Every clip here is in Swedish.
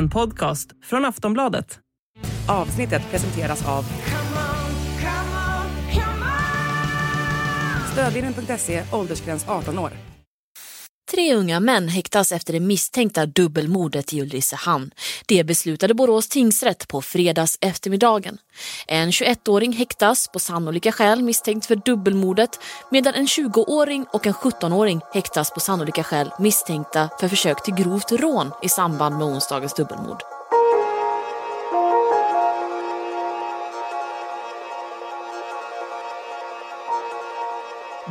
En podcast från Aftonbladet. Avsnittet presenteras av Stödvinnen.se, åldersgräns 18 år. Tre unga män häktas efter det misstänkta dubbelmordet i Ulricehamn. Det beslutade Borås tingsrätt på fredags eftermiddagen. En 21-åring häktas på sannolika skäl misstänkt för dubbelmordet medan en 20-åring och en 17-åring häktas på sannolika skäl misstänkta för försök till grovt rån i samband med onsdagens dubbelmord.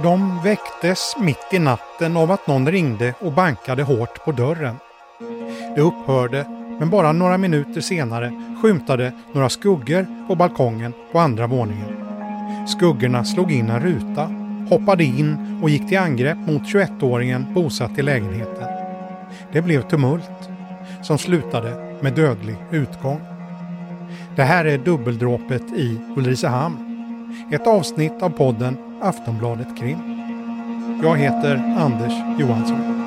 De väcktes mitt i natten av att någon ringde och bankade hårt på dörren. Det upphörde, men bara några minuter senare skymtade några skuggor på balkongen på andra våningen. Skuggorna slog in en ruta, hoppade in och gick till angrepp mot 21-åringen bosatt i lägenheten. Det blev tumult, som slutade med dödlig utgång. Det här är dubbeldråpet i Ulricehamn. Ett avsnitt av podden Aftonbladet Krim. Jag heter Anders Johansson.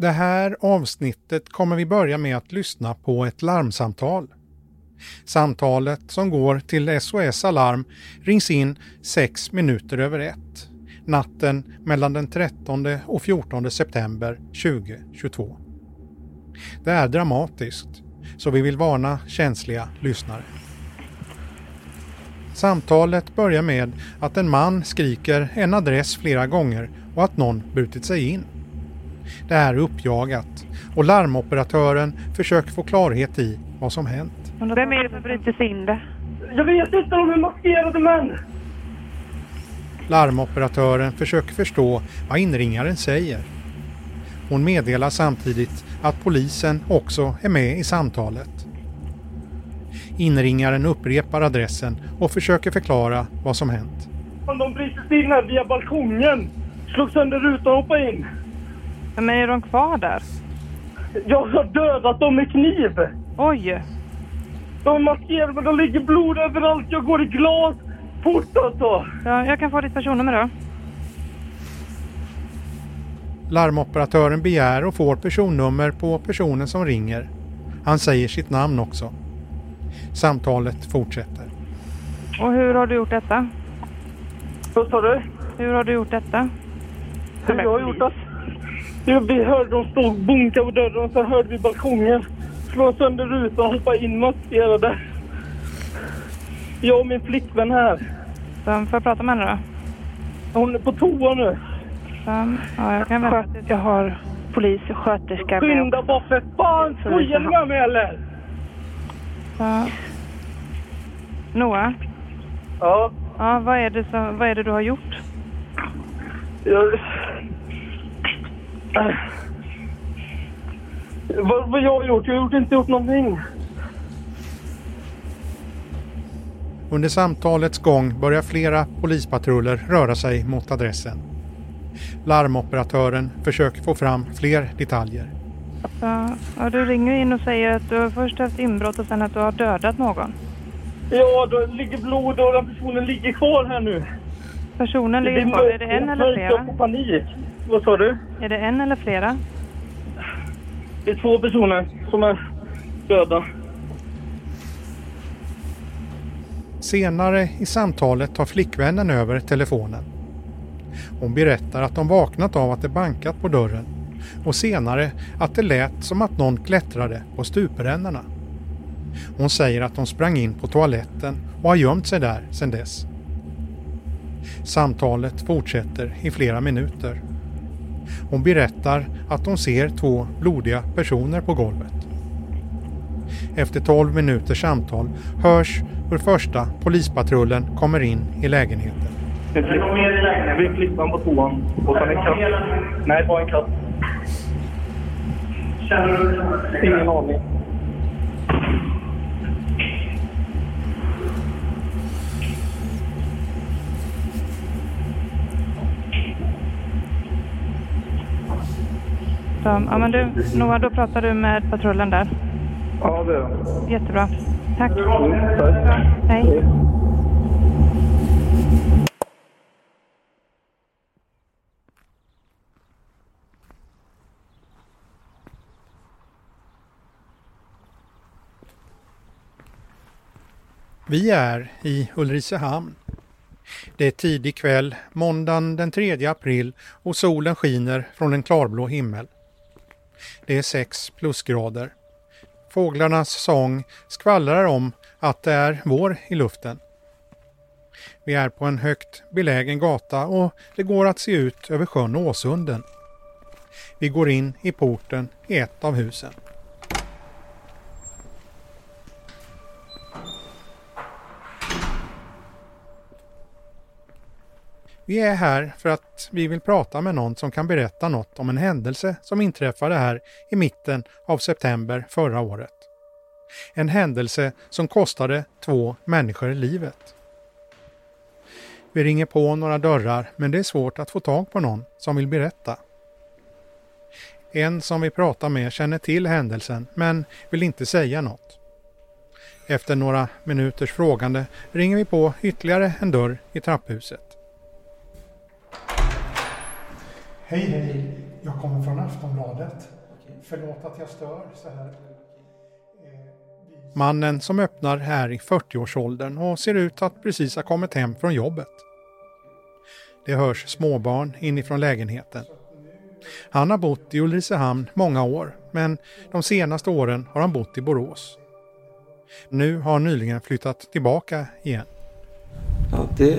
Det här avsnittet kommer vi börja med att lyssna på ett larmsamtal. Samtalet som går till SOS Alarm rings in sex minuter över ett natten mellan den 13 och 14 september 2022. Det är dramatiskt, så vi vill varna känsliga lyssnare. Samtalet börjar med att en man skriker en adress flera gånger och att någon brutit sig in. Det är uppjagat och larmoperatören försöker få klarhet i vad som hänt. Vem är det som bryter sig in det? Jag vet inte, de är maskerade män! Larmoperatören försöker förstå vad inringaren säger. Hon meddelar samtidigt att polisen också är med i samtalet. Inringaren upprepar adressen och försöker förklara vad som hänt. De bryter sig in här via balkongen. Slog sönder rutan och hoppade in. Men är de kvar där? Jag har dödat dem med kniv. Oj! De är maskerade men de ligger blod överallt. Jag går i glas. Fort alltså! Ja, jag kan få ditt personnummer då. Larmoperatören begär och får personnummer på personen som ringer. Han säger sitt namn också. Samtalet fortsätter. Och hur har du gjort detta? Vad sa du? Hur har du gjort detta? Hur jag har gjort det? Jo, vi hörde dem stå och bunka på dörren och sen hörde vi balkongen slå sönder rutan och hoppa in maskerade. Jag och min flickvän här. Så, får jag prata med henne då? Hon är på toa nu. Så, ja, jag kan vänta tills jag har polis och sköterska. Skynda bara för fan! Skojar ni med mig eller? Så. Noah? Ja. Ja, vad är, det som, vad är det du har gjort? Jag... Vad, vad jag har gjort? Jag har gjort, inte gjort någonting. Under samtalets gång börjar flera polispatruller röra sig mot adressen. Larmoperatören försöker få fram fler detaljer. Ja, du ringer in och säger att du har först haft inbrott och sen att du har dödat någon. Ja, då ligger blod och den personen ligger kvar här nu. Personen ligger kvar. Är det en eller flera? Jag får panik. Vad sa du? Är det en eller flera? Det är två personer som är döda. Senare i samtalet tar flickvännen över telefonen. Hon berättar att de vaknat av att det bankat på dörren och senare att det lät som att någon klättrade på stuprännorna. Hon säger att de sprang in på toaletten och har gömt sig där sedan dess. Samtalet fortsätter i flera minuter. Hon berättar att hon ser två blodiga personer på golvet. Efter 12 minuters samtal hörs hur första polispatrullen kommer in i lägenheten. Det kom någon mer i lägenheten. Vi klippan på toan. Och sen en katt. Nej, bara en katt. Känner du? Ingen aning. Så, ja men du, Noah, då pratar du med patrullen där. Ja, det är det. Jättebra. Tack. Mm, tack. Hej. Vi är i Ulricehamn. Det är tidig kväll, måndagen den 3 april och solen skiner från en klarblå himmel. Det är 6 plusgrader. Fåglarnas sång skvallrar om att det är vår i luften. Vi är på en högt belägen gata och det går att se ut över sjön Åsunden. Vi går in i porten i ett av husen. Vi är här för att vi vill prata med någon som kan berätta något om en händelse som inträffade här i mitten av september förra året. En händelse som kostade två människor livet. Vi ringer på några dörrar men det är svårt att få tag på någon som vill berätta. En som vi pratar med känner till händelsen men vill inte säga något. Efter några minuters frågande ringer vi på ytterligare en dörr i trapphuset. Hej hej, jag kommer från Aftonbladet. Förlåt att jag stör så här. Mannen som öppnar är i 40-årsåldern och ser ut att precis ha kommit hem från jobbet. Det hörs småbarn inifrån lägenheten. Han har bott i Ulricehamn många år, men de senaste åren har han bott i Borås. Nu har han nyligen flyttat tillbaka igen. Ja, det,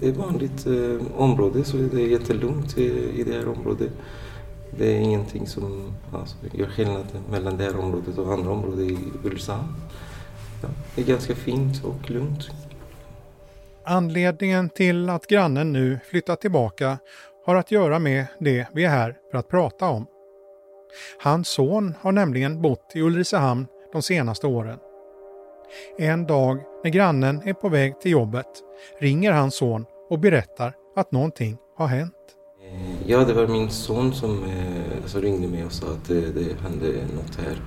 det är ett vanligt eh, område så det är jättelugnt i, i det här området. Det är ingenting som alltså, gör skillnad mellan det här området och andra områden i Ulricehamn. Ja, det är ganska fint och lugnt. Anledningen till att grannen nu flyttat tillbaka har att göra med det vi är här för att prata om. Hans son har nämligen bott i Ulricehamn de senaste åren. En dag när grannen är på väg till jobbet ringer hans son och berättar att någonting har hänt. Eh, Ja, det var min son som, eh, som ringde mig och sa att det, det hände något här.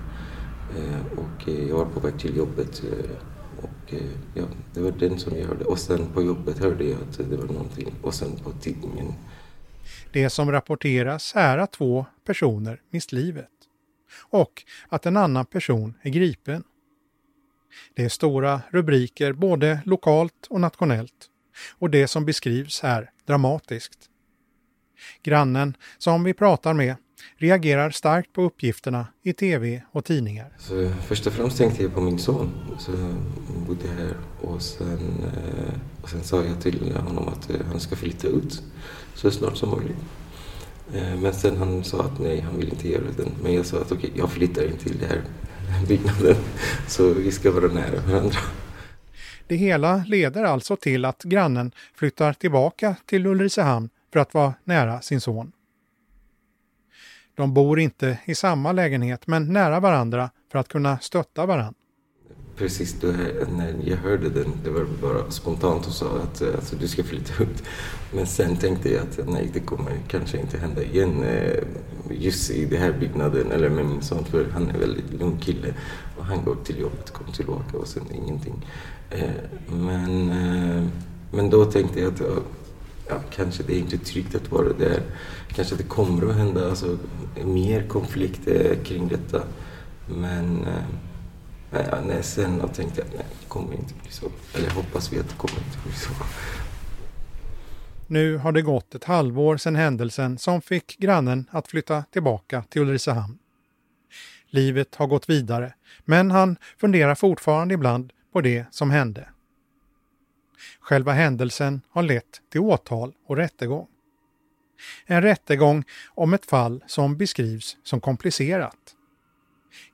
Eh, och eh, jag var på väg till jobbet. Eh, och eh, ja, det var den som jag hörde. Och sen på jobbet hörde jag att det var någonting. Och sen på tidningen. Det som rapporteras är att två personer mist livet och att en annan person är gripen. Det är stora rubriker både lokalt och nationellt och det som beskrivs är dramatiskt. Grannen som vi pratar med reagerar starkt på uppgifterna i tv och tidningar. Så först och främst tänkte jag på min son. som bodde här och sen, eh, och sen sa jag till honom att eh, han ska flytta ut så snart som möjligt. Eh, men sen han sa att nej, han vill inte göra det. Men jag sa att okej, jag flyttar in till det här byggnaden. Så vi ska vara nära varandra. Det hela leder alltså till att grannen flyttar tillbaka till Ulricehamn för att vara nära sin son. De bor inte i samma lägenhet men nära varandra för att kunna stötta varandra. Precis då, när jag hörde den, det var bara spontant och sa att alltså, du ska flytta ut. Men sen tänkte jag att nej, det kommer kanske inte hända igen eh, just i den här byggnaden eller med min son för han är en väldigt lugn kille och han går till jobbet, kommer tillbaka och sen ingenting. Eh, men, eh, men då tänkte jag att ja, ja, kanske det är inte tryggt att vara där. Kanske det kommer att hända alltså, mer konflikter kring detta. Men eh, Nej, ja, nej, sen och tänkte jag nej, det kommer inte bli så. Eller hoppas vi att det kommer inte bli så. Nu har det gått ett halvår sedan händelsen som fick grannen att flytta tillbaka till Ulricehamn. Livet har gått vidare, men han funderar fortfarande ibland på det som hände. Själva händelsen har lett till åtal och rättegång. En rättegång om ett fall som beskrivs som komplicerat.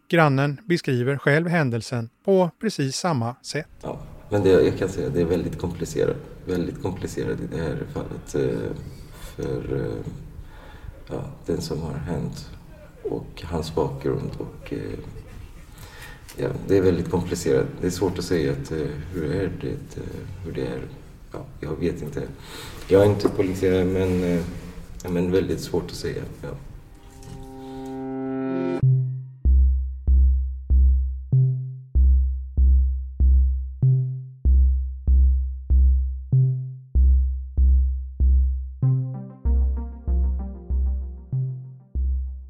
Grannen beskriver själv händelsen på precis samma sätt. Ja, men det, jag kan säga att det är väldigt komplicerat. Väldigt komplicerat i det här fallet. Eh, för eh, ja, den som har hänt och hans bakgrund. Och, eh, ja, det är väldigt komplicerat. Det är svårt att säga att, hur är det, hur det är. Ja, jag vet inte. Jag är inte polisiär men, men väldigt svårt att säga. Ja.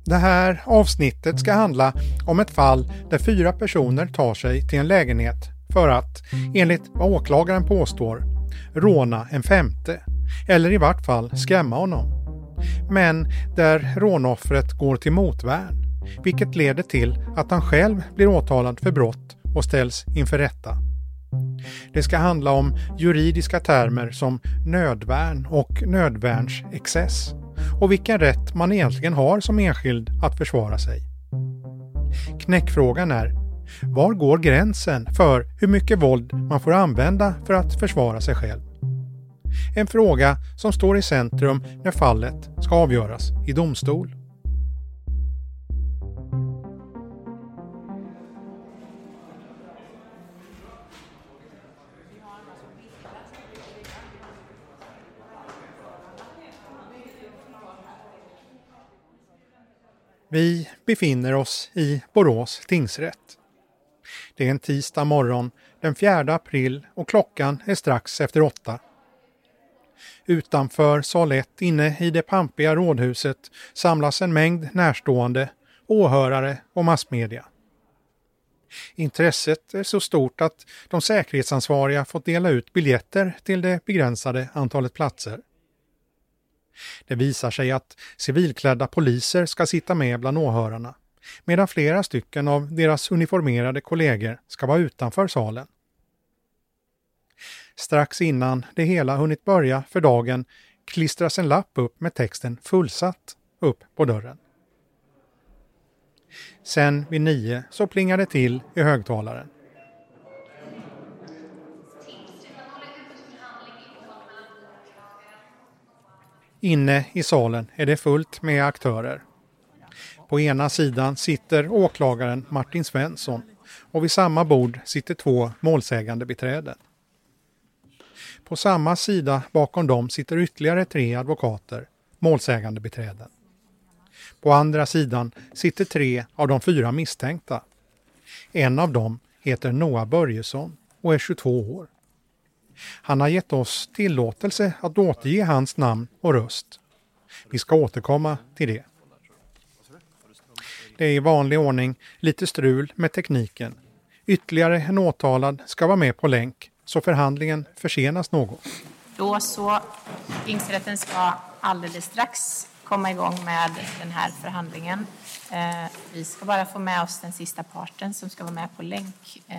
Det här avsnittet ska handla om ett fall där fyra personer tar sig till en lägenhet för att, enligt vad åklagaren påstår, råna en femte, eller i vart fall skrämma honom. Men där rånoffret går till motvärn, vilket leder till att han själv blir åtalad för brott och ställs inför rätta. Det ska handla om juridiska termer som nödvärn och nödvärnsexcess och vilken rätt man egentligen har som enskild att försvara sig. Knäckfrågan är, var går gränsen för hur mycket våld man får använda för att försvara sig själv? En fråga som står i centrum när fallet ska avgöras i domstol. Vi befinner oss i Borås tingsrätt. Det är en tisdag morgon den 4 april och klockan är strax efter åtta. Utanför sal 1 inne i det pampiga rådhuset samlas en mängd närstående, åhörare och massmedia. Intresset är så stort att de säkerhetsansvariga fått dela ut biljetter till det begränsade antalet platser. Det visar sig att civilklädda poliser ska sitta med bland åhörarna, medan flera stycken av deras uniformerade kollegor ska vara utanför salen. Strax innan det hela hunnit börja för dagen klistras en lapp upp med texten fullsatt upp på dörren. Sen vid nio så plingar det till i högtalaren. Inne i salen är det fullt med aktörer. På ena sidan sitter åklagaren Martin Svensson och vid samma bord sitter två målsägande beträden. På samma sida bakom dem sitter ytterligare tre advokater, målsägande beträden. På andra sidan sitter tre av de fyra misstänkta. En av dem heter Noah Börjesson och är 22 år. Han har gett oss tillåtelse att återge hans namn och röst. Vi ska återkomma till det. Det är i vanlig ordning lite strul med tekniken. Ytterligare en åtalad ska vara med på länk så förhandlingen försenas något. Då så, tingsrätten ska alldeles strax komma igång med den här förhandlingen. Eh, vi ska bara få med oss den sista parten som ska vara med på länk. Eh,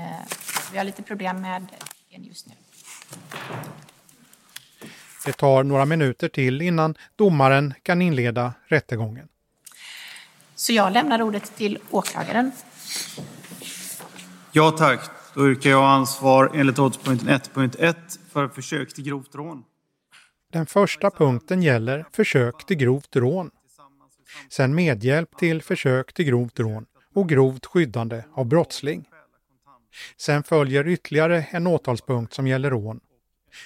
vi har lite problem med den just nu. Det tar några minuter till innan domaren kan inleda rättegången. Så jag lämnar ordet till åklagaren. Ja tack, då yrkar jag ansvar enligt rådspunkten 1.1 för försök till grovt rån. Den första punkten gäller försök till grovt rån. Sen medhjälp till försök till grovt rån och grovt skyddande av brottsling. Sen följer ytterligare en åtalspunkt som gäller rån.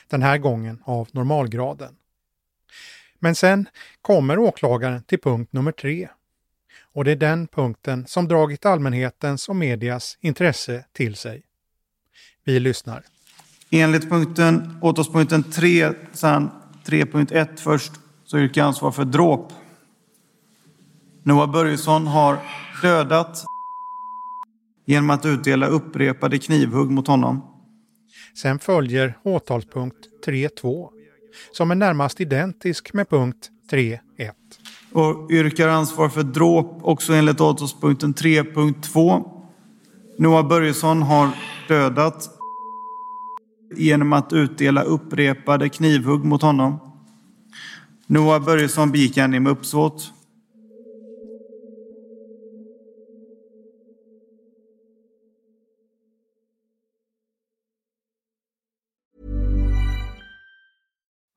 Den här gången av normalgraden. Men sen kommer åklagaren till punkt nummer tre. Och det är den punkten som dragit allmänhetens och medias intresse till sig. Vi lyssnar. Enligt punkten, åtalspunkten 3, sen 3.1 först, så yrkar jag ansvar för dråp. Noah Börjesson har dödat genom att utdela upprepade knivhugg mot honom. Sen följer åtalspunkt 3.2 som är närmast identisk med punkt 3.1. Och yrkar ansvar för dråp också enligt åtalspunkten 3.2. Noah Börjesson har dödat genom att utdela upprepade knivhugg mot honom. Noah Börjesson begick gärningen med uppsåt.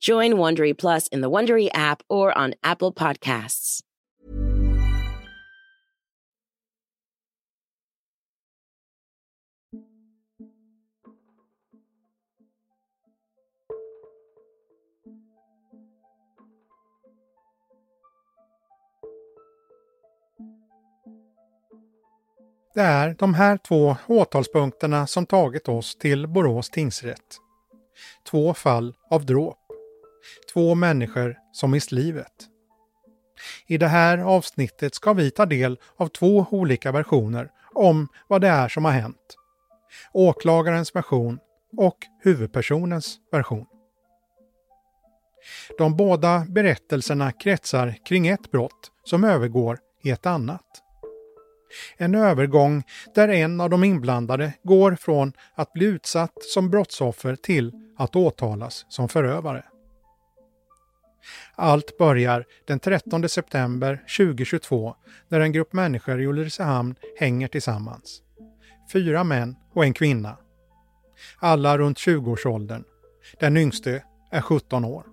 Join Wondery Plus in the Wondery app or on Apple Podcasts. Det är de här två åtalspunkterna som tagit oss till Borås tingsrätt. Två fall av dråp. Två människor som mist livet. I det här avsnittet ska vi ta del av två olika versioner om vad det är som har hänt. Åklagarens version och huvudpersonens version. De båda berättelserna kretsar kring ett brott som övergår i ett annat. En övergång där en av de inblandade går från att bli utsatt som brottsoffer till att åtalas som förövare. Allt börjar den 13 september 2022 när en grupp människor i Ulricehamn hänger tillsammans. Fyra män och en kvinna. Alla runt 20-årsåldern. Den yngste är 17 år.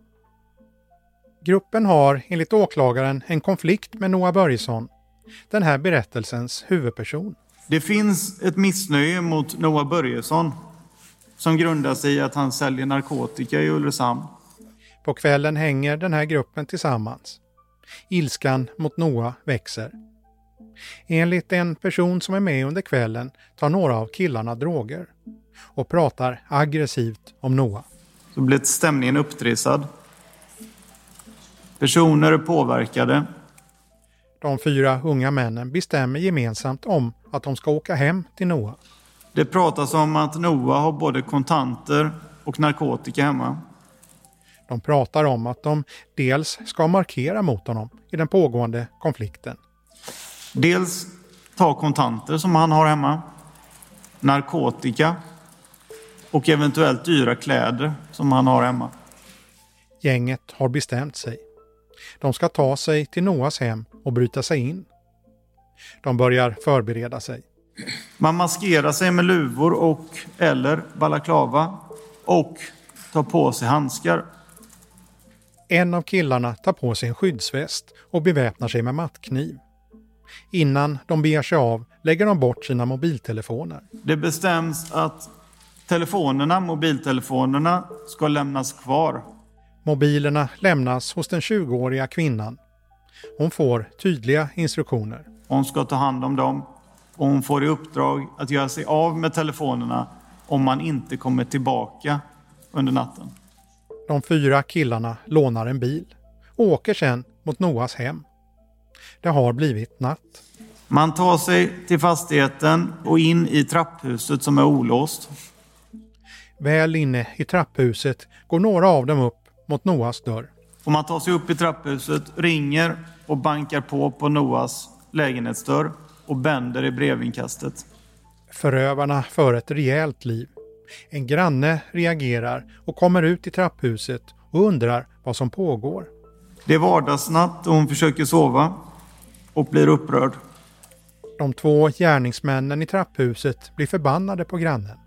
Gruppen har enligt åklagaren en konflikt med Noah Börjesson den här berättelsens huvudperson. Det finns ett missnöje mot Noah Börjesson som grundar sig i att han säljer narkotika i Ulricehamn. På kvällen hänger den här gruppen tillsammans. Ilskan mot Noah växer. Enligt en person som är med under kvällen tar några av killarna droger och pratar aggressivt om Noah. Så blir stämningen upptrissad. Personer är påverkade de fyra unga männen bestämmer gemensamt om att de ska åka hem till Noah. Det pratas om att Noah har både kontanter och narkotika hemma. De pratar om att de dels ska markera mot honom i den pågående konflikten. Dels ta kontanter som han har hemma, narkotika och eventuellt dyra kläder som han har hemma. Gänget har bestämt sig. De ska ta sig till Noas hem och bryta sig in. De börjar förbereda sig. Man maskerar sig med luvor och eller balaklava och tar på sig handskar. En av killarna tar på sig en skyddsväst och beväpnar sig med mattkniv. Innan de beger sig av lägger de bort sina mobiltelefoner. Det bestäms att telefonerna, mobiltelefonerna ska lämnas kvar Mobilerna lämnas hos den 20-åriga kvinnan. Hon får tydliga instruktioner. Hon ska ta hand om dem och hon får i uppdrag att göra sig av med telefonerna om man inte kommer tillbaka under natten. De fyra killarna lånar en bil och åker sedan mot Noas hem. Det har blivit natt. Man tar sig till fastigheten och in i trapphuset som är olåst. Väl inne i trapphuset går några av dem upp mot Noas dörr. Och man tar sig upp i trapphuset, ringer och bankar på på Noas lägenhetsdörr och bänder i brevinkastet. Förövarna för ett rejält liv. En granne reagerar och kommer ut i trapphuset och undrar vad som pågår. Det är vardagsnatt och hon försöker sova och blir upprörd. De två gärningsmännen i trapphuset blir förbannade på grannen.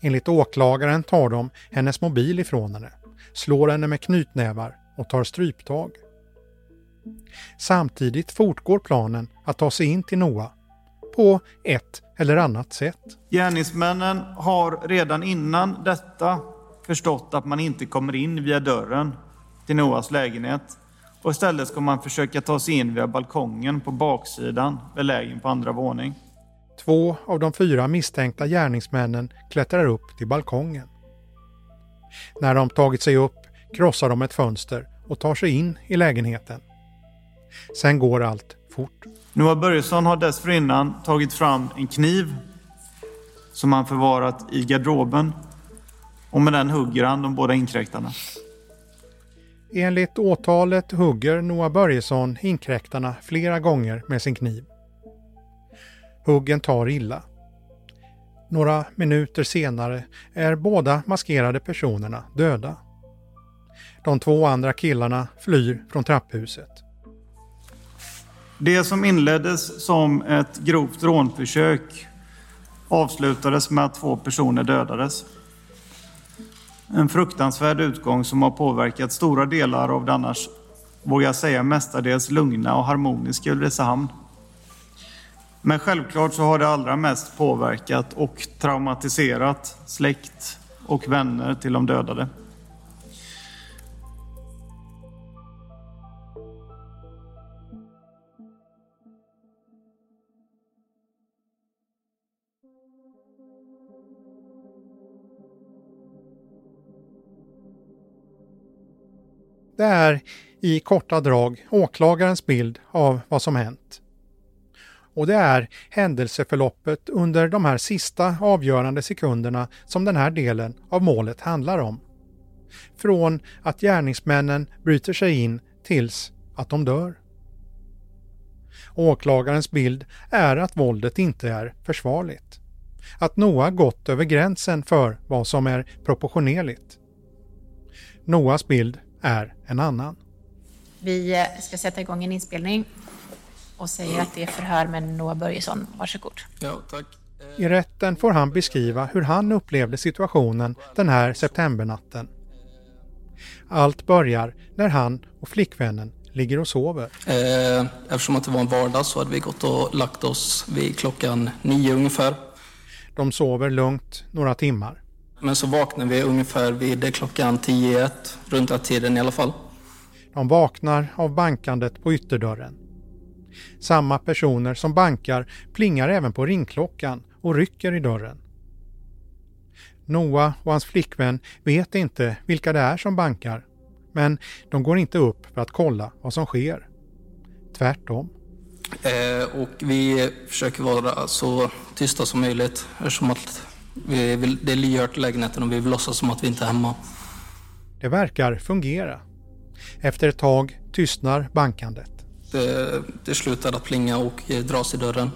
Enligt åklagaren tar de hennes mobil ifrån henne slår henne med knytnävar och tar stryptag. Samtidigt fortgår planen att ta sig in till Noah på ett eller annat sätt. Gärningsmännen har redan innan detta förstått att man inte kommer in via dörren till Noahs lägenhet och istället ska man försöka ta sig in via balkongen på baksidan, belägen på andra våning. Två av de fyra misstänkta gärningsmännen klättrar upp till balkongen. När de tagit sig upp krossar de ett fönster och tar sig in i lägenheten. Sen går allt fort. Noah Börjesson har dessförinnan tagit fram en kniv som han förvarat i garderoben och med den hugger han de båda inkräktarna. Enligt åtalet hugger Noah Börjesson inkräktarna flera gånger med sin kniv. Huggen tar illa. Några minuter senare är båda maskerade personerna döda. De två andra killarna flyr från trapphuset. Det som inleddes som ett grovt rånförsök avslutades med att två personer dödades. En fruktansvärd utgång som har påverkat stora delar av det annars, vågar jag säga, mestadels lugna och harmoniska Ulricehamn. Men självklart så har det allra mest påverkat och traumatiserat släkt och vänner till de dödade. Det är i korta drag åklagarens bild av vad som hänt. Och det är händelseförloppet under de här sista avgörande sekunderna som den här delen av målet handlar om. Från att gärningsmännen bryter sig in tills att de dör. Åklagarens bild är att våldet inte är försvarligt. Att Noah gått över gränsen för vad som är proportionerligt. Noahs bild är en annan. Vi eh, ska sätta igång en inspelning och säger att det är förhör med Noah Börjesson. Varsågod. Ja, tack. I rätten får han beskriva hur han upplevde situationen den här septembernatten. Allt börjar när han och flickvännen ligger och sover. Eh, eftersom att det var en vardag så hade vi gått och lagt oss vid klockan nio ungefär. De sover lugnt några timmar. Men så vaknade vi ungefär vid klockan 10 runt den tiden i alla fall. De vaknar av bankandet på ytterdörren. Samma personer som bankar plingar även på ringklockan och rycker i dörren. Noah och hans flickvän vet inte vilka det är som bankar, men de går inte upp för att kolla vad som sker. Tvärtom. Eh, och vi försöker vara så tysta som möjligt eftersom att vi vill, det är lyhört i lägenheten och vi vill låtsas som att vi inte är hemma. Det verkar fungera. Efter ett tag tystnar bankandet. Det, det slutar att plinga och dras i dörren.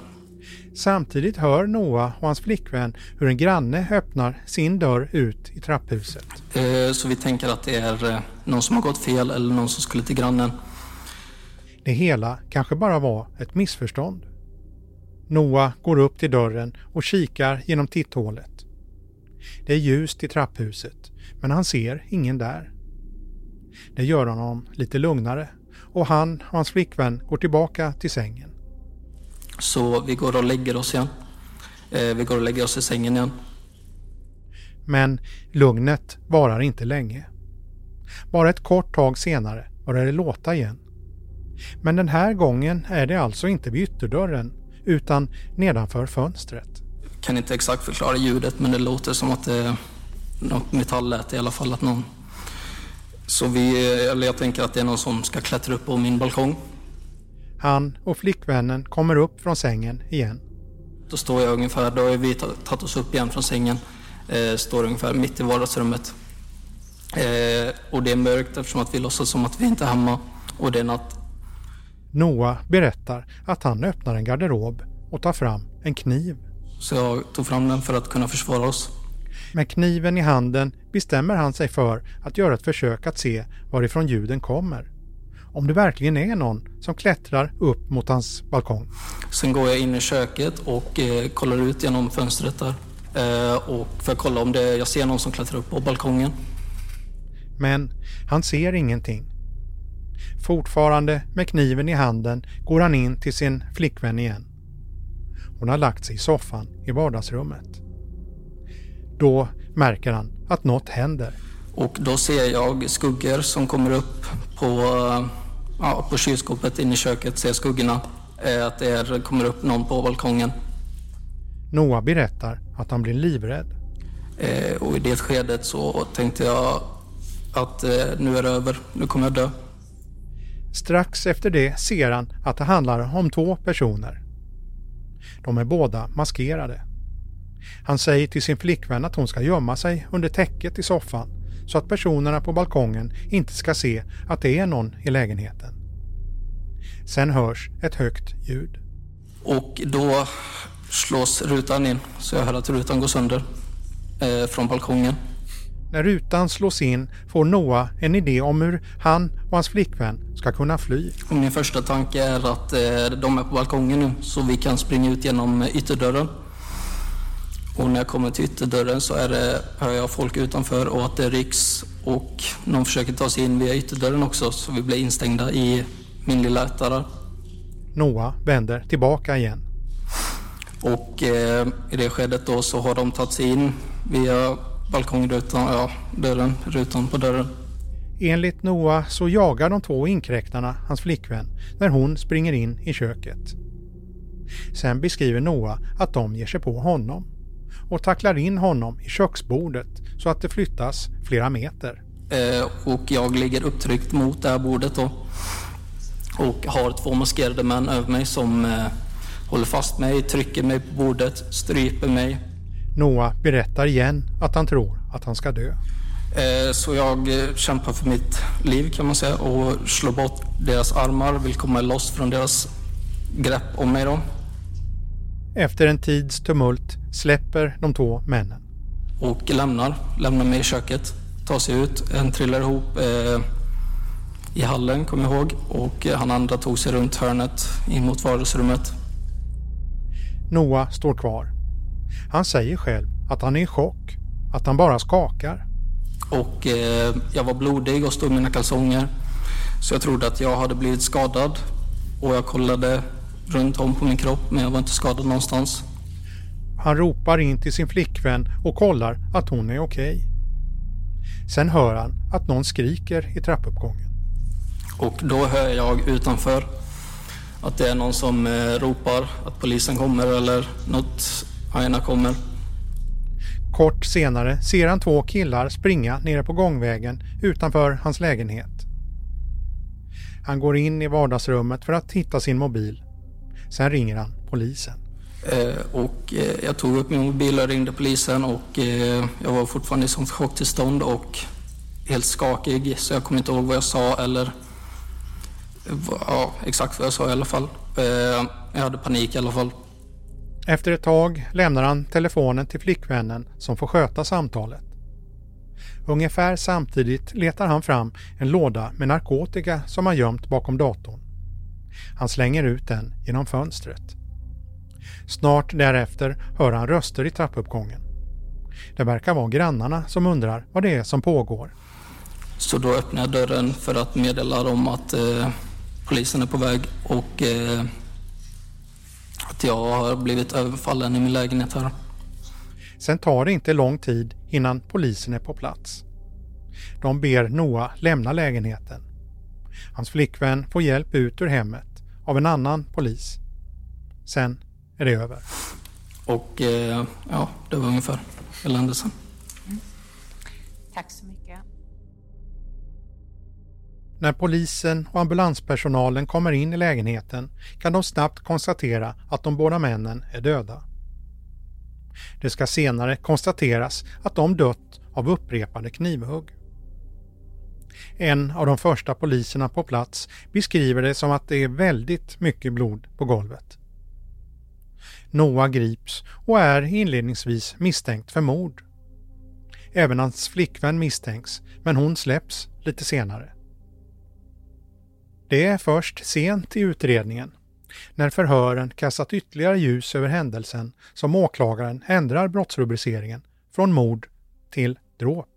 Samtidigt hör Noah och hans flickvän hur en granne öppnar sin dörr ut i trapphuset. Eh, så vi tänker att det är eh, någon som har gått fel eller någon som skulle till grannen. Det hela kanske bara var ett missförstånd. Noah går upp till dörren och kikar genom titthålet. Det är ljust i trapphuset, men han ser ingen där. Det gör honom lite lugnare och han och hans flickvän går tillbaka till sängen. Så vi går och lägger oss igen. Eh, vi går och lägger oss i sängen igen. Men lugnet varar inte länge. Bara ett kort tag senare börjar det låta igen. Men den här gången är det alltså inte vid ytterdörren utan nedanför fönstret. Jag kan inte exakt förklara ljudet men det låter som att det är något metallläte i alla fall. Att någon... Så vi, eller jag tänker att det är någon som ska klättra upp på min balkong. Han och flickvännen kommer upp från sängen igen. Då står jag ungefär, då har vi tagit oss upp igen från sängen. Eh, står ungefär mitt i vardagsrummet. Eh, och det är mörkt eftersom att vi låtsas som att vi inte är hemma. Och det är natt. Noah berättar att han öppnar en garderob och tar fram en kniv. Så jag tog fram den för att kunna försvara oss. Med kniven i handen bestämmer han sig för att göra ett försök att se varifrån ljuden kommer. Om det verkligen är någon som klättrar upp mot hans balkong. Sen går jag in i köket och eh, kollar ut genom fönstret där. Eh, och för att kolla om det, jag ser någon som klättrar upp på balkongen. Men han ser ingenting. Fortfarande med kniven i handen går han in till sin flickvän igen. Hon har lagt sig i soffan i vardagsrummet. Då märker han att något händer. Och då ser jag skuggor som kommer upp på, ja, på kylskåpet inne i köket. Ser skuggorna. Eh, att det är, kommer upp någon på balkongen. Noah berättar att han blir livrädd. Eh, och i det skedet så tänkte jag att eh, nu är det över. Nu kommer jag dö. Strax efter det ser han att det handlar om två personer. De är båda maskerade. Han säger till sin flickvän att hon ska gömma sig under täcket i soffan så att personerna på balkongen inte ska se att det är någon i lägenheten. Sen hörs ett högt ljud. Och då slås rutan in så jag hör att rutan går sönder eh, från balkongen. När rutan slås in får Noah en idé om hur han och hans flickvän ska kunna fly. Min första tanke är att eh, de är på balkongen nu så vi kan springa ut genom ytterdörren. Och när jag kommer till ytterdörren så är det, hör jag folk utanför och att det rycks och någon försöker ta sig in via ytterdörren också så vi blir instängda i min lilla etta där. Noah vänder tillbaka igen. Och eh, i det skedet då så har de tagit sig in via balkongrutan, ja, dörren, rutan på dörren. Enligt Noah så jagar de två inkräktarna hans flickvän när hon springer in i köket. Sen beskriver Noah att de ger sig på honom och tacklar in honom i köksbordet så att det flyttas flera meter. Eh, och jag ligger upptryckt mot det här bordet då. Och har två maskerade män över mig som eh, håller fast mig, trycker mig på bordet, stryper mig. Noah berättar igen att han tror att han ska dö. Eh, så jag eh, kämpar för mitt liv kan man säga och slår bort deras armar, vill komma loss från deras grepp om mig då. Efter en tids tumult släpper de två männen. Och lämnar, lämnar mig i köket, tar sig ut. En trillar ihop eh, i hallen, kommer jag ihåg. Och eh, han andra tog sig runt hörnet in mot vardagsrummet. Noah står kvar. Han säger själv att han är i chock, att han bara skakar. Och eh, jag var blodig och stod i mina kalsonger. Så jag trodde att jag hade blivit skadad. Och jag kollade runt om på min kropp men jag var inte skadad någonstans. Han ropar in till sin flickvän och kollar att hon är okej. Okay. Sen hör han att någon skriker i trappuppgången. Och då hör jag utanför att det är någon som eh, ropar att polisen kommer eller något aina kommer. Kort senare ser han två killar springa nere på gångvägen utanför hans lägenhet. Han går in i vardagsrummet för att hitta sin mobil. Sen ringer han polisen. Eh, och eh, jag tog upp min mobil och ringde polisen och eh, jag var fortfarande i sånt chocktillstånd och helt skakig så jag kommer inte ihåg vad jag sa eller ja, exakt vad jag sa i alla fall. Eh, jag hade panik i alla fall. Efter ett tag lämnar han telefonen till flickvännen som får sköta samtalet. Ungefär samtidigt letar han fram en låda med narkotika som han gömt bakom datorn. Han slänger ut den genom fönstret. Snart därefter hör han röster i trappuppgången. Det verkar vara grannarna som undrar vad det är som pågår. Så då öppnar jag dörren för att meddela dem att eh, polisen är på väg och eh, att jag har blivit överfallen i min lägenhet här. Sen tar det inte lång tid innan polisen är på plats. De ber Noah lämna lägenheten. Hans flickvän får hjälp ut ur hemmet av en annan polis. Sen är det över. Och eh, ja, det var ungefär hela händelsen. Mm. Tack så mycket. När polisen och ambulanspersonalen kommer in i lägenheten kan de snabbt konstatera att de båda männen är döda. Det ska senare konstateras att de dött av upprepade knivhugg. En av de första poliserna på plats beskriver det som att det är väldigt mycket blod på golvet. Noah grips och är inledningsvis misstänkt för mord. Även hans flickvän misstänks, men hon släpps lite senare. Det är först sent i utredningen, när förhören kastat ytterligare ljus över händelsen, som åklagaren ändrar brottsrubriceringen från mord till dråp.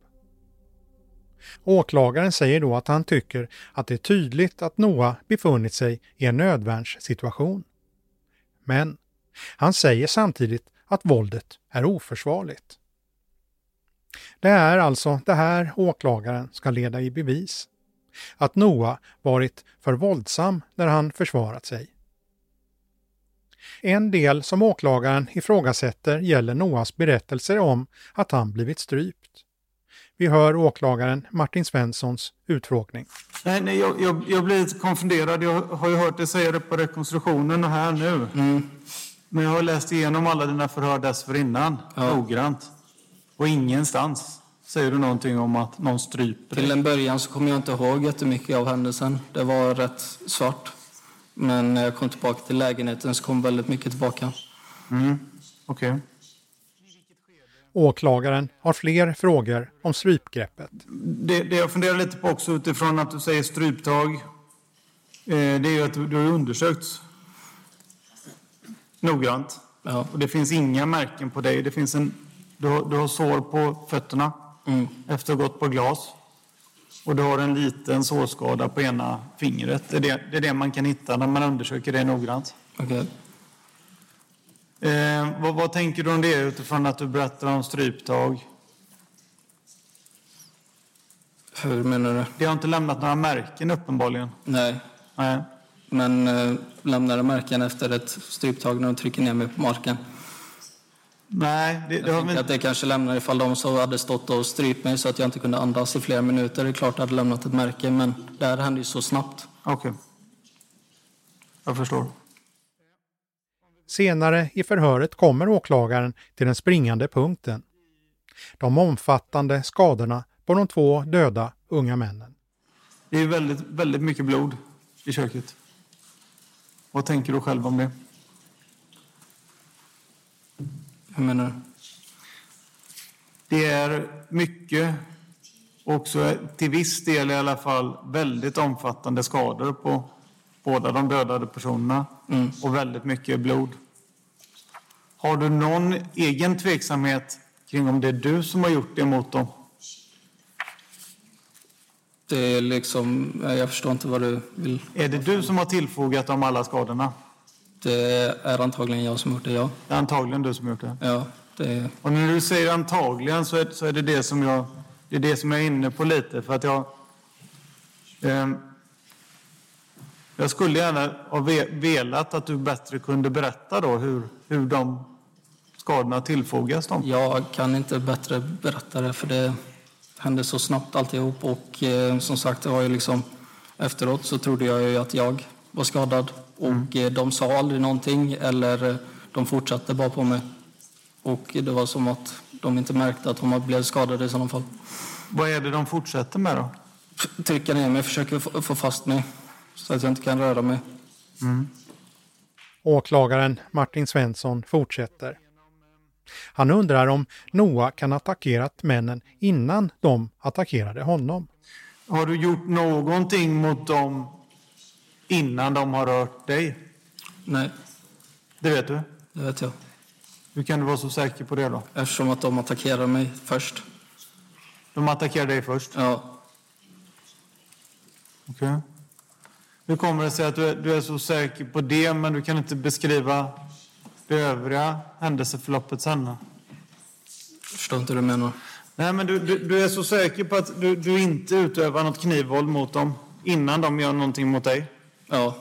Åklagaren säger då att han tycker att det är tydligt att Noah befunnit sig i en nödvärnssituation. Men han säger samtidigt att våldet är oförsvarligt. Det är alltså det här åklagaren ska leda i bevis. Att Noah varit för våldsam när han försvarat sig. En del som åklagaren ifrågasätter gäller Noahs berättelser om att han blivit strypt. Vi hör åklagaren Martin Svenssons utfrågning. Nej, nej jag, jag, jag blir lite konfunderad. Jag har ju hört dig säga det på rekonstruktionen och här nu. Mm. Men jag har läst igenom alla dina förhör dessförinnan ja. noggrant. Och ingenstans säger du någonting om att någon stryper Till en början så kommer jag inte ihåg jättemycket av händelsen. Det var rätt svart. Men när jag kom tillbaka till lägenheten så kom väldigt mycket tillbaka. Mm. Okej. Okay. Åklagaren har fler frågor om strypgreppet. Det, det jag funderar lite på också utifrån att du säger stryptag. Eh, det är ju att du, har undersökts noggrant. Ja. Och det finns inga märken på dig. Det finns en, du, har, du har sår på fötterna mm. efter att ha gått på glas. Och du har en liten sårskada på ena fingret. Det är det, det är det man kan hitta när man undersöker det noggrant. Okay. Eh, vad, vad, tänker du om det utifrån att du berättar om stryptag? Hur menar du? Det har inte lämnat några märken uppenbarligen. Nej. Nej. Men eh, lämnar märken efter ett stryptag när de trycker ner mig på marken? Nej. Det, jag tänker vi... att det kanske lämnar ifall de så hade stått och strypt mig så att jag inte kunde andas i flera minuter. Det är klart att det hade lämnat ett märke, men det här hände ju så snabbt. Okej. Okay. Jag förstår. Senare i förhöret kommer åklagaren till den springande punkten. De omfattande skadorna på de två döda unga männen. Det är väldigt, väldigt mycket blod i köket. Vad tänker du själv om det? Hur menar du? Det är mycket, också till viss del i alla fall, väldigt omfattande skador på båda de dödade personerna mm. och väldigt mycket blod. Har du någon egen tveksamhet kring om det är du som har gjort det mot dem? Det är liksom, jag förstår inte vad du vill. Är det du som har tillfogat dem alla skadorna? Det är antagligen jag som har gjort det, ja. Det är antagligen du som gjort det? Ja. Det. Och när du säger antagligen så är, så är det det som jag, det är det som jag är inne på lite. För att jag... Eh, jag skulle gärna ha velat att du bättre kunde berätta då hur, hur de skadorna tillfogas dem. Jag kan inte bättre berätta det för det hände så snabbt alltihop och eh, som sagt det var ju liksom efteråt så trodde jag ju att jag var skadad och mm. De sa aldrig någonting eller eh, de fortsatte bara på mig. Och det var som att de inte märkte att de blev skadade i sådana fall. Vad är det de fortsätter med då? Trycka ner mig, försöker få fast mig så att jag inte kan röra mig. Mm. Åklagaren Martin Svensson fortsätter. Han undrar om Noah kan ha attackerat männen innan de attackerade honom. Har du gjort någonting mot dem innan de har rört dig? Nej. Det vet du? Det vet jag. Hur kan du vara så säker på det då? Eftersom att de attackerade mig först. De attackerade dig först? Ja. Okej. Okay. Hur kommer det sig att du är, du är så säker på det men du kan inte beskriva det övriga händelseförloppet sen? Jag förstår inte hur du menar. Nej, men du, du, du, är så säker på att du, du inte utövar något knivvåld mot dem innan de gör någonting mot dig? Ja.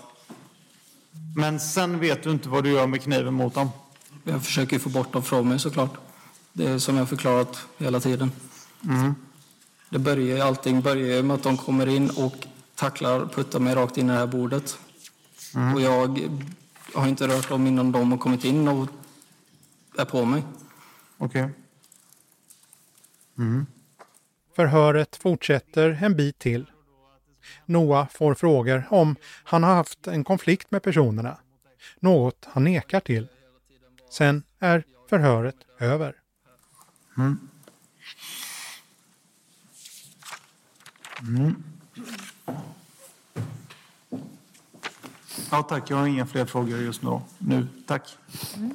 Men sen vet du inte vad du gör med kniven mot dem? Jag försöker få bort dem från mig såklart. Det är som jag förklarat hela tiden. Mm. Det börjar, allting börjar med att de kommer in och tacklar, puttar mig rakt in i det här bordet. Mm. Och jag har inte rört dem innan de har kommit in och är på mig. Okej. Okay. Mm. Förhöret fortsätter en bit till. Noah får frågor om han har haft en konflikt med personerna. Något han nekar till. Sen är förhöret över. Mm. Mm. Ja, tack. Jag har inga fler frågor just nu. nu. Tack. Mm.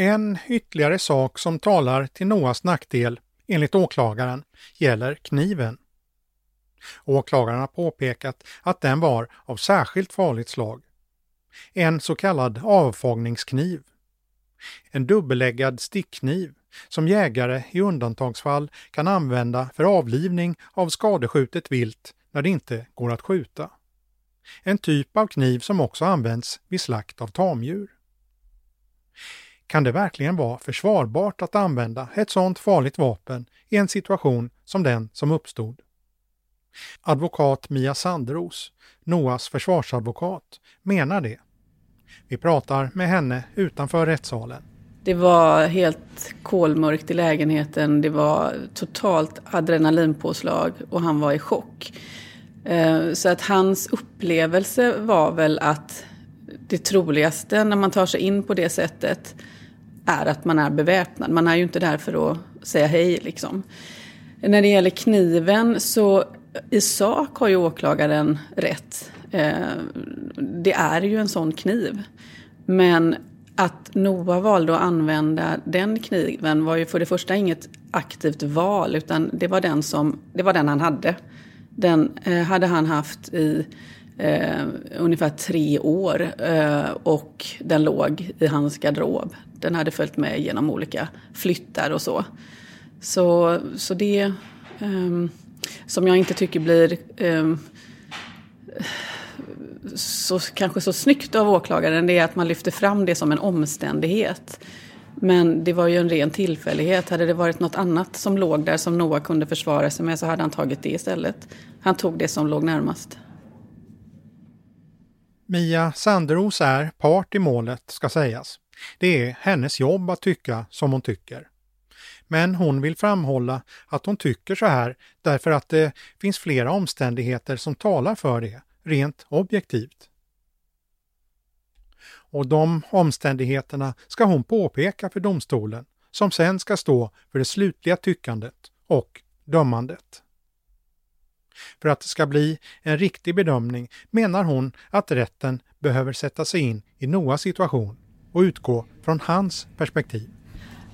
En ytterligare sak som talar till NOAs nackdel, enligt åklagaren, gäller kniven. Åklagaren har påpekat att den var av särskilt farligt slag. En så kallad avfångningskniv. En dubbeläggad stickkniv som jägare i undantagsfall kan använda för avlivning av skadeskjutet vilt när det inte går att skjuta. En typ av kniv som också används vid slakt av tamdjur. Kan det verkligen vara försvarbart att använda ett sådant farligt vapen i en situation som den som uppstod? Advokat Mia Sandros, Noas försvarsadvokat, menar det. Vi pratar med henne utanför rättssalen. Det var helt kolmörkt i lägenheten. Det var totalt adrenalinpåslag och han var i chock. Eh, så att hans upplevelse var väl att det troligaste när man tar sig in på det sättet är att man är beväpnad. Man är ju inte där för att säga hej liksom. När det gäller kniven så i sak har ju åklagaren rätt. Eh, det är ju en sån kniv. Men att Noa valde att använda den kniven var ju för det första inget aktivt val utan det var den, som, det var den han hade. Den eh, hade han haft i eh, ungefär tre år eh, och den låg i hans garderob. Den hade följt med genom olika flyttar och så. Så, så det um, som jag inte tycker blir um, så, kanske så snyggt av åklagaren det är att man lyfter fram det som en omständighet. Men det var ju en ren tillfällighet. Hade det varit något annat som låg där som Noah kunde försvara sig med så hade han tagit det istället. Han tog det som låg närmast. Mia Sanderos är part i målet, ska sägas. Det är hennes jobb att tycka som hon tycker. Men hon vill framhålla att hon tycker så här därför att det finns flera omständigheter som talar för det, rent objektivt. Och de omständigheterna ska hon påpeka för domstolen som sen ska stå för det slutliga tyckandet och dömandet. För att det ska bli en riktig bedömning menar hon att rätten behöver sätta sig in i Noas situation och utgå från hans perspektiv.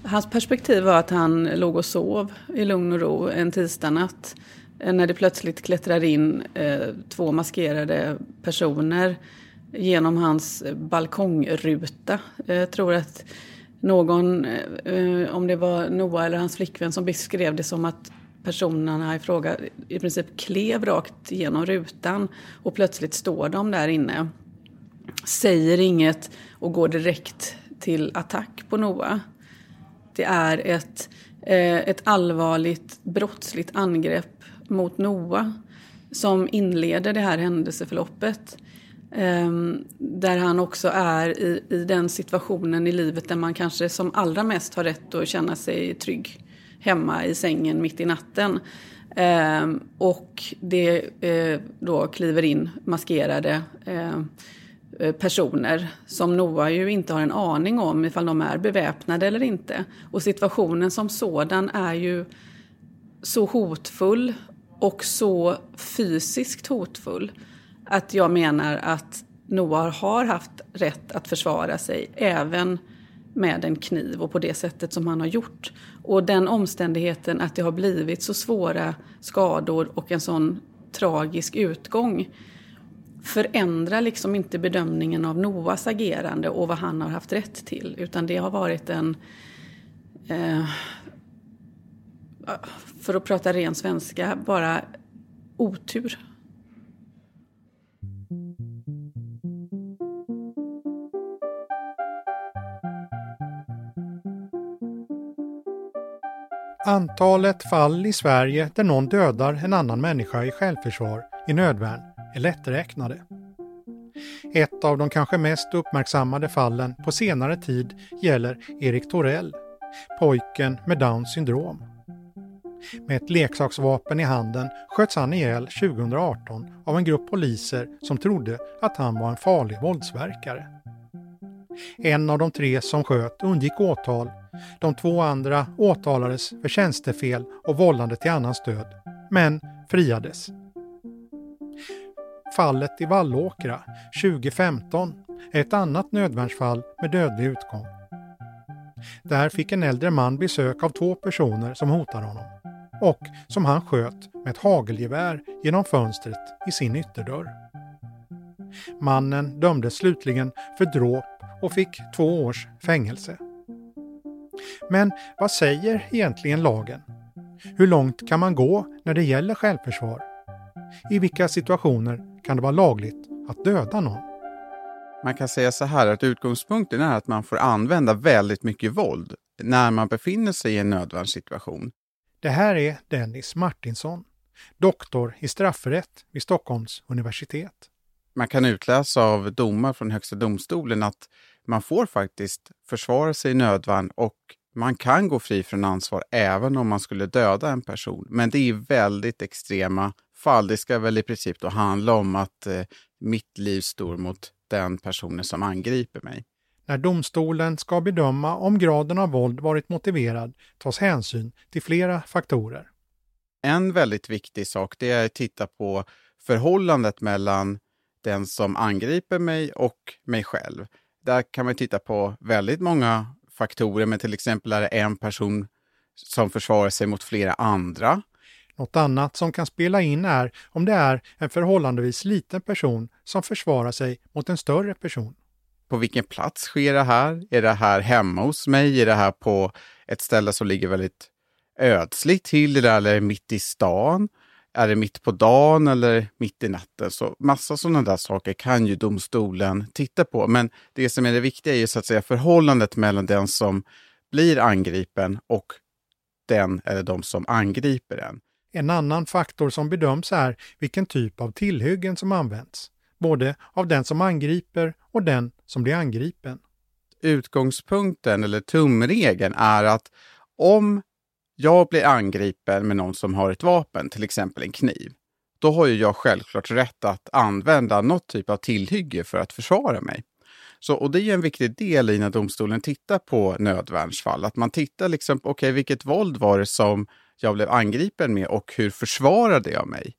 Hans perspektiv var att han låg och sov i lugn och ro en tisdagnatt eh, när det plötsligt klättrar in eh, två maskerade personer genom hans eh, balkongruta. Jag tror att någon, om det var Noah eller hans flickvän, som beskrev det som att personerna i fråga i princip klev rakt genom rutan och plötsligt står de där inne. Säger inget och går direkt till attack på Noah. Det är ett, eh, ett allvarligt brottsligt angrepp mot Noah som inleder det här händelseförloppet. Ehm, där han också är i, i den situationen i livet där man kanske som allra mest har rätt att känna sig trygg hemma i sängen mitt i natten. Ehm, och det eh, då kliver in maskerade ehm, Eh, personer som Noah ju inte har en aning om ifall de är beväpnade eller inte. Och situationen som sådan är ju så hotfull och så fysiskt hotfull att jag menar att Noah har haft rätt att försvara sig även med en kniv och på det sättet som han har gjort. Och den omständigheten att det har blivit så svåra skador och en sån tragisk utgång förändrar liksom inte bedömningen av Noas agerande och vad han har haft rätt till. Utan det har varit en... Eh, för att prata ren svenska, bara otur. Antalet fall i Sverige där någon dödar en annan människa i självförsvar i nödvärn är lätträknade. Ett av de kanske mest uppmärksammade fallen på senare tid gäller Erik Torell, pojken med Downs syndrom. Med ett leksaksvapen i handen sköts han ihjäl 2018 av en grupp poliser som trodde att han var en farlig våldsverkare. En av de tre som sköt undgick åtal. De två andra åtalades för tjänstefel och vållande till annans död, men friades. Fallet i Vallåkra 2015 är ett annat nödvärnsfall med dödlig utgång. Där fick en äldre man besök av två personer som hotade honom och som han sköt med ett hagelgevär genom fönstret i sin ytterdörr. Mannen dömdes slutligen för dråp och fick två års fängelse. Men vad säger egentligen lagen? Hur långt kan man gå när det gäller självförsvar? I vilka situationer kan det vara lagligt att döda någon? Man kan säga så här att utgångspunkten är att man får använda väldigt mycket våld när man befinner sig i en nödvärnssituation. Det här är Dennis Martinsson, doktor i straffrätt vid Stockholms universitet. Man kan utläsa av domar från Högsta domstolen att man får faktiskt försvara sig i nödvärn och man kan gå fri från ansvar även om man skulle döda en person. Men det är väldigt extrema fall. Det ska väl i princip då handla om att eh, mitt liv står mot den personen som angriper mig. När domstolen ska bedöma om graden av våld varit motiverad tas hänsyn till flera faktorer. En väldigt viktig sak det är att titta på förhållandet mellan den som angriper mig och mig själv. Där kan man titta på väldigt många faktorer, men till exempel är det en person som försvarar sig mot flera andra. Något annat som kan spela in är om det är en förhållandevis liten person som försvarar sig mot en större person. På vilken plats sker det här? Är det här hemma hos mig? Är det här på ett ställe som ligger väldigt ödsligt till? Eller är det mitt i stan? Är det mitt på dagen eller mitt i natten? Så massa sådana där saker kan ju domstolen titta på. Men det som är det viktiga är ju så att säga förhållandet mellan den som blir angripen och den eller de som angriper en. En annan faktor som bedöms är vilken typ av tillhyggen som används, både av den som angriper och den som blir angripen. Utgångspunkten eller tumregeln är att om jag blir angripen med någon som har ett vapen, till exempel en kniv, då har ju jag självklart rätt att använda något typ av tillhygge för att försvara mig. Så, och det är en viktig del i när domstolen tittar på nödvärnsfall, att man tittar liksom, okej, okay, vilket våld var det som jag blev angripen med och hur försvarade jag mig?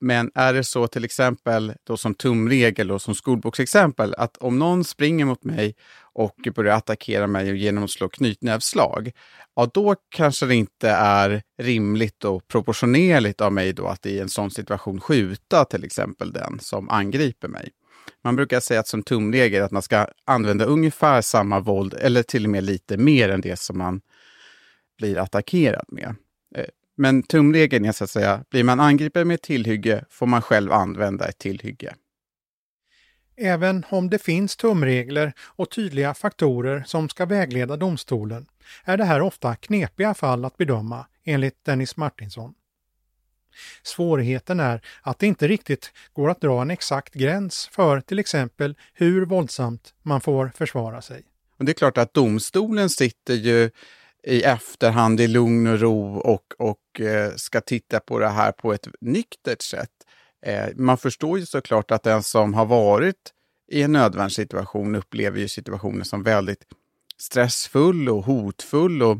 Men är det så till exempel då som tumregel och som skolboksexempel att om någon springer mot mig och börjar attackera mig genom att slå knytnävsslag, ja då kanske det inte är rimligt och proportionerligt av mig då att i en sån situation skjuta till exempel den som angriper mig. Man brukar säga att som tumregel att man ska använda ungefär samma våld eller till och med lite mer än det som man blir attackerad med. Eh, men tumregeln är så att säga, blir man angripen med tillhygge får man själv använda ett tillhygge. Även om det finns tumregler och tydliga faktorer som ska vägleda domstolen är det här ofta knepiga fall att bedöma, enligt Dennis Martinsson. Svårigheten är att det inte riktigt går att dra en exakt gräns för till exempel hur våldsamt man får försvara sig. Och det är klart att domstolen sitter ju i efterhand i lugn och ro och, och eh, ska titta på det här på ett nyktert sätt. Eh, man förstår ju såklart att den som har varit i en nödvärnssituation upplever ju situationen som väldigt stressfull och hotfull och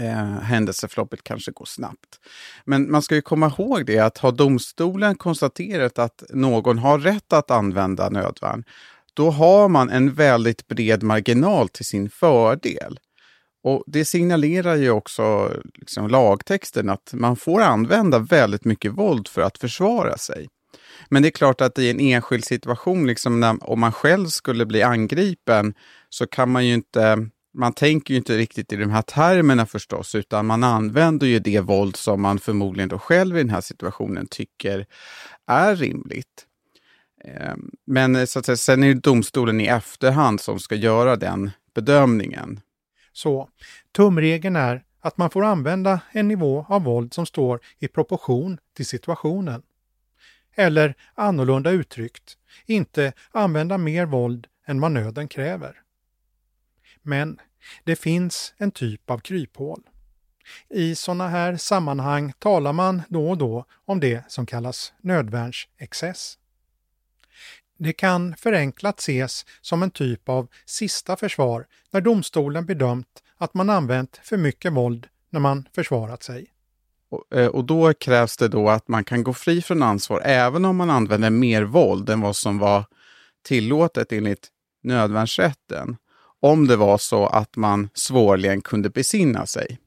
eh, händelseförloppet kanske går snabbt. Men man ska ju komma ihåg det att har domstolen konstaterat att någon har rätt att använda nödvärn, då har man en väldigt bred marginal till sin fördel. Och Det signalerar ju också liksom, lagtexten att man får använda väldigt mycket våld för att försvara sig. Men det är klart att i en enskild situation, liksom när, om man själv skulle bli angripen, så kan man ju inte man tänker ju inte riktigt i de här termerna förstås, utan man använder ju det våld som man förmodligen då själv i den här situationen tycker är rimligt. Ehm, men så att säga, sen är det domstolen i efterhand som ska göra den bedömningen. Så tumregeln är att man får använda en nivå av våld som står i proportion till situationen. Eller annorlunda uttryckt, inte använda mer våld än vad nöden kräver. Men det finns en typ av kryphål. I sådana här sammanhang talar man då och då om det som kallas nödvärnsexcess. Det kan förenklat ses som en typ av sista försvar när domstolen bedömt att man använt för mycket våld när man försvarat sig. Eh, och, då krävs det då att man kan gå fri från ansvar även om man använder mer våld än vad som var tillåtet enligt nödvärnsrätten. Om det var så att man svårligen kunde besinna sig.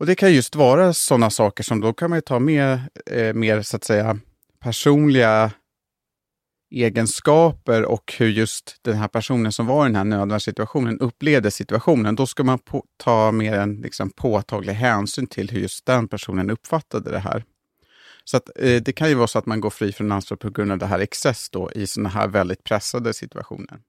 Och det kan just vara sådana saker som då kan man ta med eh, mer så att säga personliga egenskaper och hur just den här personen som var i den här nödvärnssituationen upplevde situationen, då ska man på, ta mer en liksom, påtaglig hänsyn till hur just den personen uppfattade det här. Så att, eh, det kan ju vara så att man går fri från ansvar på grund av det här excess då, i sådana här väldigt pressade situationer.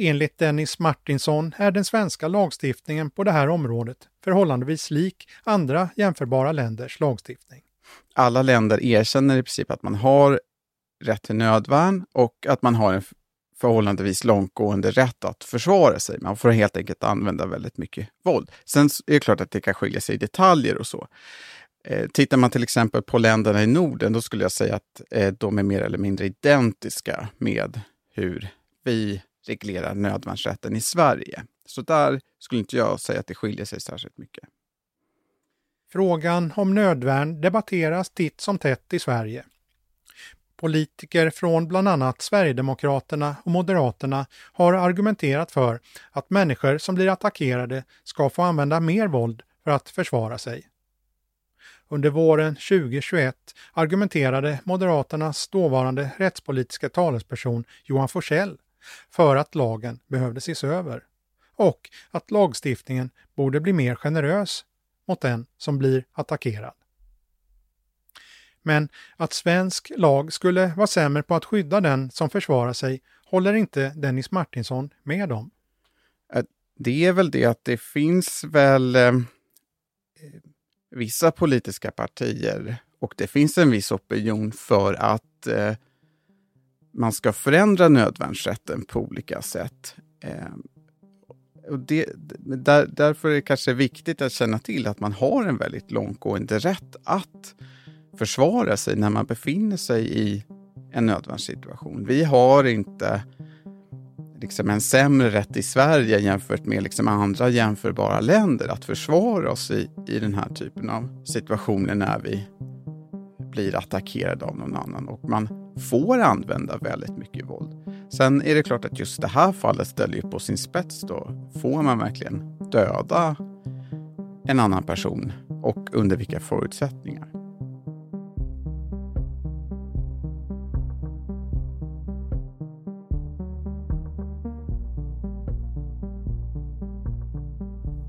Enligt Dennis Martinsson är den svenska lagstiftningen på det här området förhållandevis lik andra jämförbara länders lagstiftning. Alla länder erkänner i princip att man har rätt till nödvärn och att man har en förhållandevis långtgående rätt att försvara sig. Man får helt enkelt använda väldigt mycket våld. Sen är det klart att det kan skilja sig i detaljer och så. Eh, tittar man till exempel på länderna i Norden, då skulle jag säga att eh, de är mer eller mindre identiska med hur vi reglerar nödvärnsrätten i Sverige. Så där skulle inte jag säga att det skiljer sig särskilt mycket. Frågan om nödvärn debatteras titt som tätt i Sverige. Politiker från bland annat Sverigedemokraterna och Moderaterna har argumenterat för att människor som blir attackerade ska få använda mer våld för att försvara sig. Under våren 2021 argumenterade Moderaternas dåvarande rättspolitiska talesperson Johan Forsell för att lagen behövde ses över och att lagstiftningen borde bli mer generös mot den som blir attackerad. Men att svensk lag skulle vara sämre på att skydda den som försvarar sig håller inte Dennis Martinsson med om. Det är väl det att det finns väl eh, eh, vissa politiska partier och det finns en viss opinion för att eh, man ska förändra nödvärnsrätten på olika sätt. Eh, och det, där, därför är det kanske viktigt att känna till att man har en väldigt långtgående rätt att försvara sig när man befinner sig i en nödvärnssituation. Vi har inte liksom en sämre rätt i Sverige jämfört med liksom andra jämförbara länder att försvara oss i, i den här typen av situationer när vi blir attackerade av någon annan och man får använda väldigt mycket våld. Sen är det klart att just det här fallet ställer ju på sin spets då. Får man verkligen döda en annan person och under vilka förutsättningar?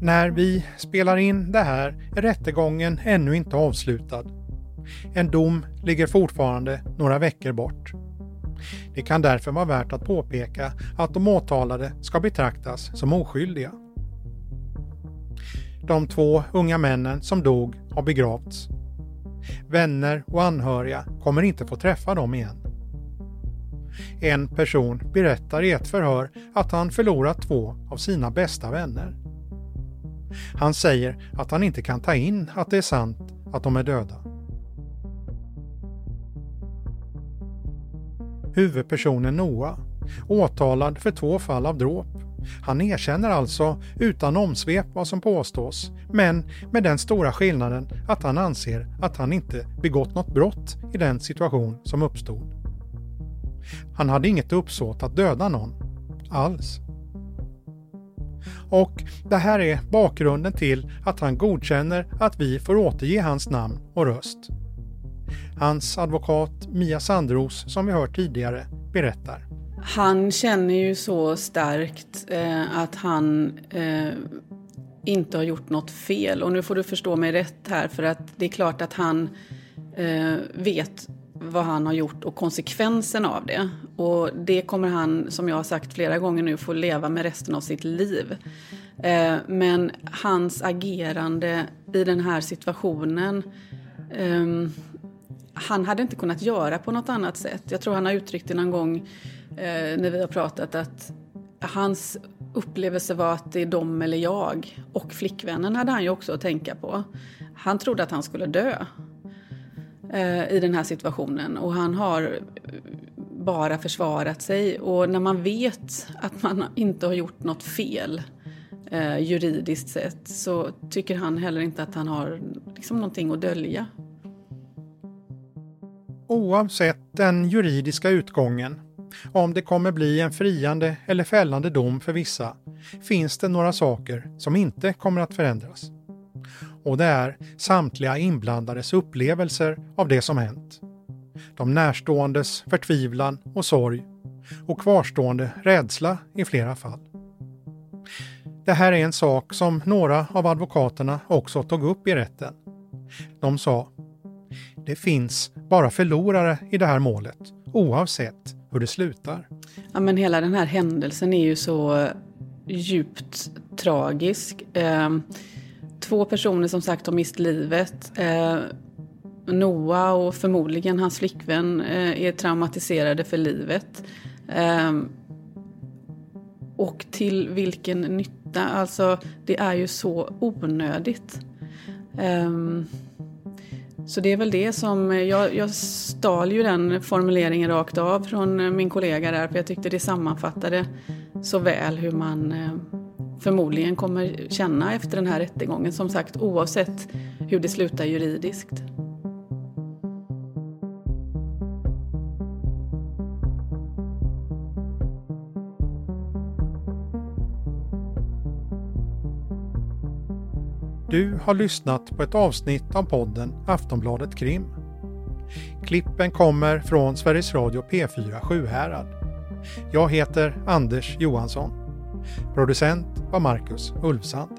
När vi spelar in det här är rättegången ännu inte avslutad. En dom ligger fortfarande några veckor bort. Det kan därför vara värt att påpeka att de åtalade ska betraktas som oskyldiga. De två unga männen som dog har begravts. Vänner och anhöriga kommer inte få träffa dem igen. En person berättar i ett förhör att han förlorat två av sina bästa vänner. Han säger att han inte kan ta in att det är sant att de är döda. Huvudpersonen Noah, åtalad för två fall av dråp. Han erkänner alltså utan omsvep vad som påstås, men med den stora skillnaden att han anser att han inte begått något brott i den situation som uppstod. Han hade inget uppsåt att döda någon, alls. Och det här är bakgrunden till att han godkänner att vi får återge hans namn och röst. Hans advokat Mia Sandros, som vi hört tidigare, berättar. Han känner ju så starkt eh, att han eh, inte har gjort något fel. Och nu får du förstå mig rätt här, för att det är klart att han eh, vet vad han har gjort och konsekvensen av det. Och det kommer han, som jag har sagt flera gånger nu, få leva med resten av sitt liv. Eh, men hans agerande i den här situationen eh, han hade inte kunnat göra på något annat sätt. Jag tror han har uttryckt det någon gång eh, när vi har pratat att hans upplevelse var att det är dom eller jag. Och flickvännen hade han ju också att tänka på. Han trodde att han skulle dö eh, i den här situationen och han har bara försvarat sig. Och när man vet att man inte har gjort något fel eh, juridiskt sett så tycker han heller inte att han har liksom någonting att dölja. Oavsett den juridiska utgången, om det kommer bli en friande eller fällande dom för vissa, finns det några saker som inte kommer att förändras. Och det är samtliga inblandades upplevelser av det som hänt. de närståendes förtvivlan och sorg och kvarstående rädsla i flera fall. Det här är en sak som några av advokaterna också tog upp i rätten. De sa det finns bara förlorare i det här målet, oavsett hur det slutar. Ja, men hela den här händelsen är ju så djupt tragisk. Ehm, Två personer som sagt har mist livet. Eh, Noah och förmodligen hans flickvän eh, är traumatiserade för livet. Eh, och till vilken nytta? Alltså, det är ju så onödigt. Ehm, så det är väl det som, eh, jag, jag stal ju den formuleringen rakt av från eh, min kollega där, för jag tyckte det sammanfattade så väl hur man eh, förmodligen kommer känna efter den här rättegången, som sagt oavsett hur det slutar juridiskt. Du har lyssnat på ett avsnitt av podden Aftonbladet Krim. Klippen kommer från Sveriges Radio P4 Sjuhärad. Jag heter Anders Johansson. Producent var Marcus Ulfsand.